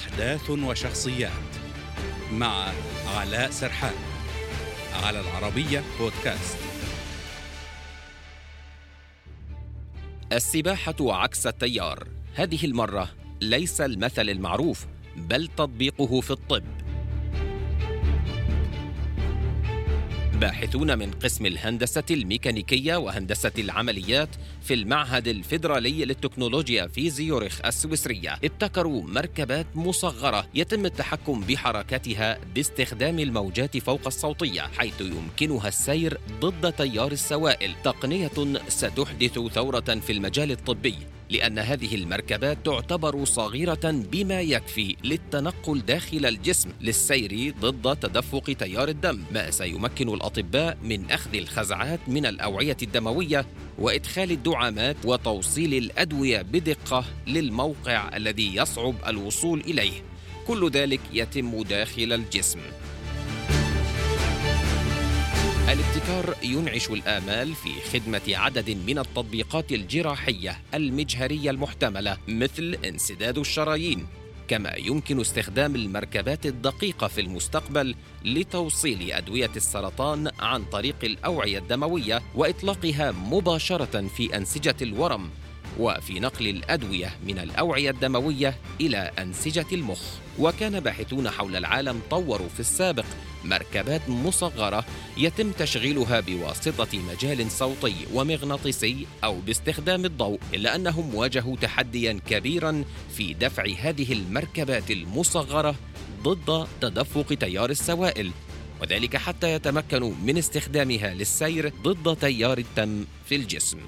أحداث وشخصيات مع علاء سرحان على العربية بودكاست. السباحة عكس التيار. هذه المرة ليس المثل المعروف بل تطبيقه في الطب. باحثون من قسم الهندسة الميكانيكية وهندسة العمليات في المعهد الفيدرالي للتكنولوجيا في زيورخ السويسرية. ابتكروا مركبات مصغرة يتم التحكم بحركتها باستخدام الموجات فوق الصوتية حيث يمكنها السير ضد تيار السوائل. تقنية ستحدث ثورة في المجال الطبي. لأن هذه المركبات تعتبر صغيرة بما يكفي للتنقل داخل الجسم للسير ضد تدفق تيار الدم ما سيمكن الأطباء من أخذ الخزعات من الأوعية الدموية وإدخال الدعامات وتوصيل الأدوية بدقة للموقع الذي يصعب الوصول إليه. كل ذلك يتم داخل الجسم. الابتكار ينعش الآمال في خدمة عدد من التطبيقات الجراحية المجهرية المحتملة مثل انسداد الشرايين. كما يمكن استخدام المركبات الدقيقة في المستقبل لتوصيل أدوية السرطان عن طريق الأوعية الدموية وإطلاقها مباشرة في أنسجة الورم. وفي نقل الأدوية من الأوعية الدموية إلى أنسجة المخ. وكان باحثون حول العالم طوروا في السابق مركبات مصغرة يتم تشغيلها بواسطة مجال صوتي ومغناطيسي أو باستخدام الضوء إلا أنهم واجهوا تحديا كبيرا في دفع هذه المركبات المصغرة ضد تدفق تيار السوائل. وذلك حتى يتمكنوا من استخدامها للسير ضد تيار الدم في الجسم.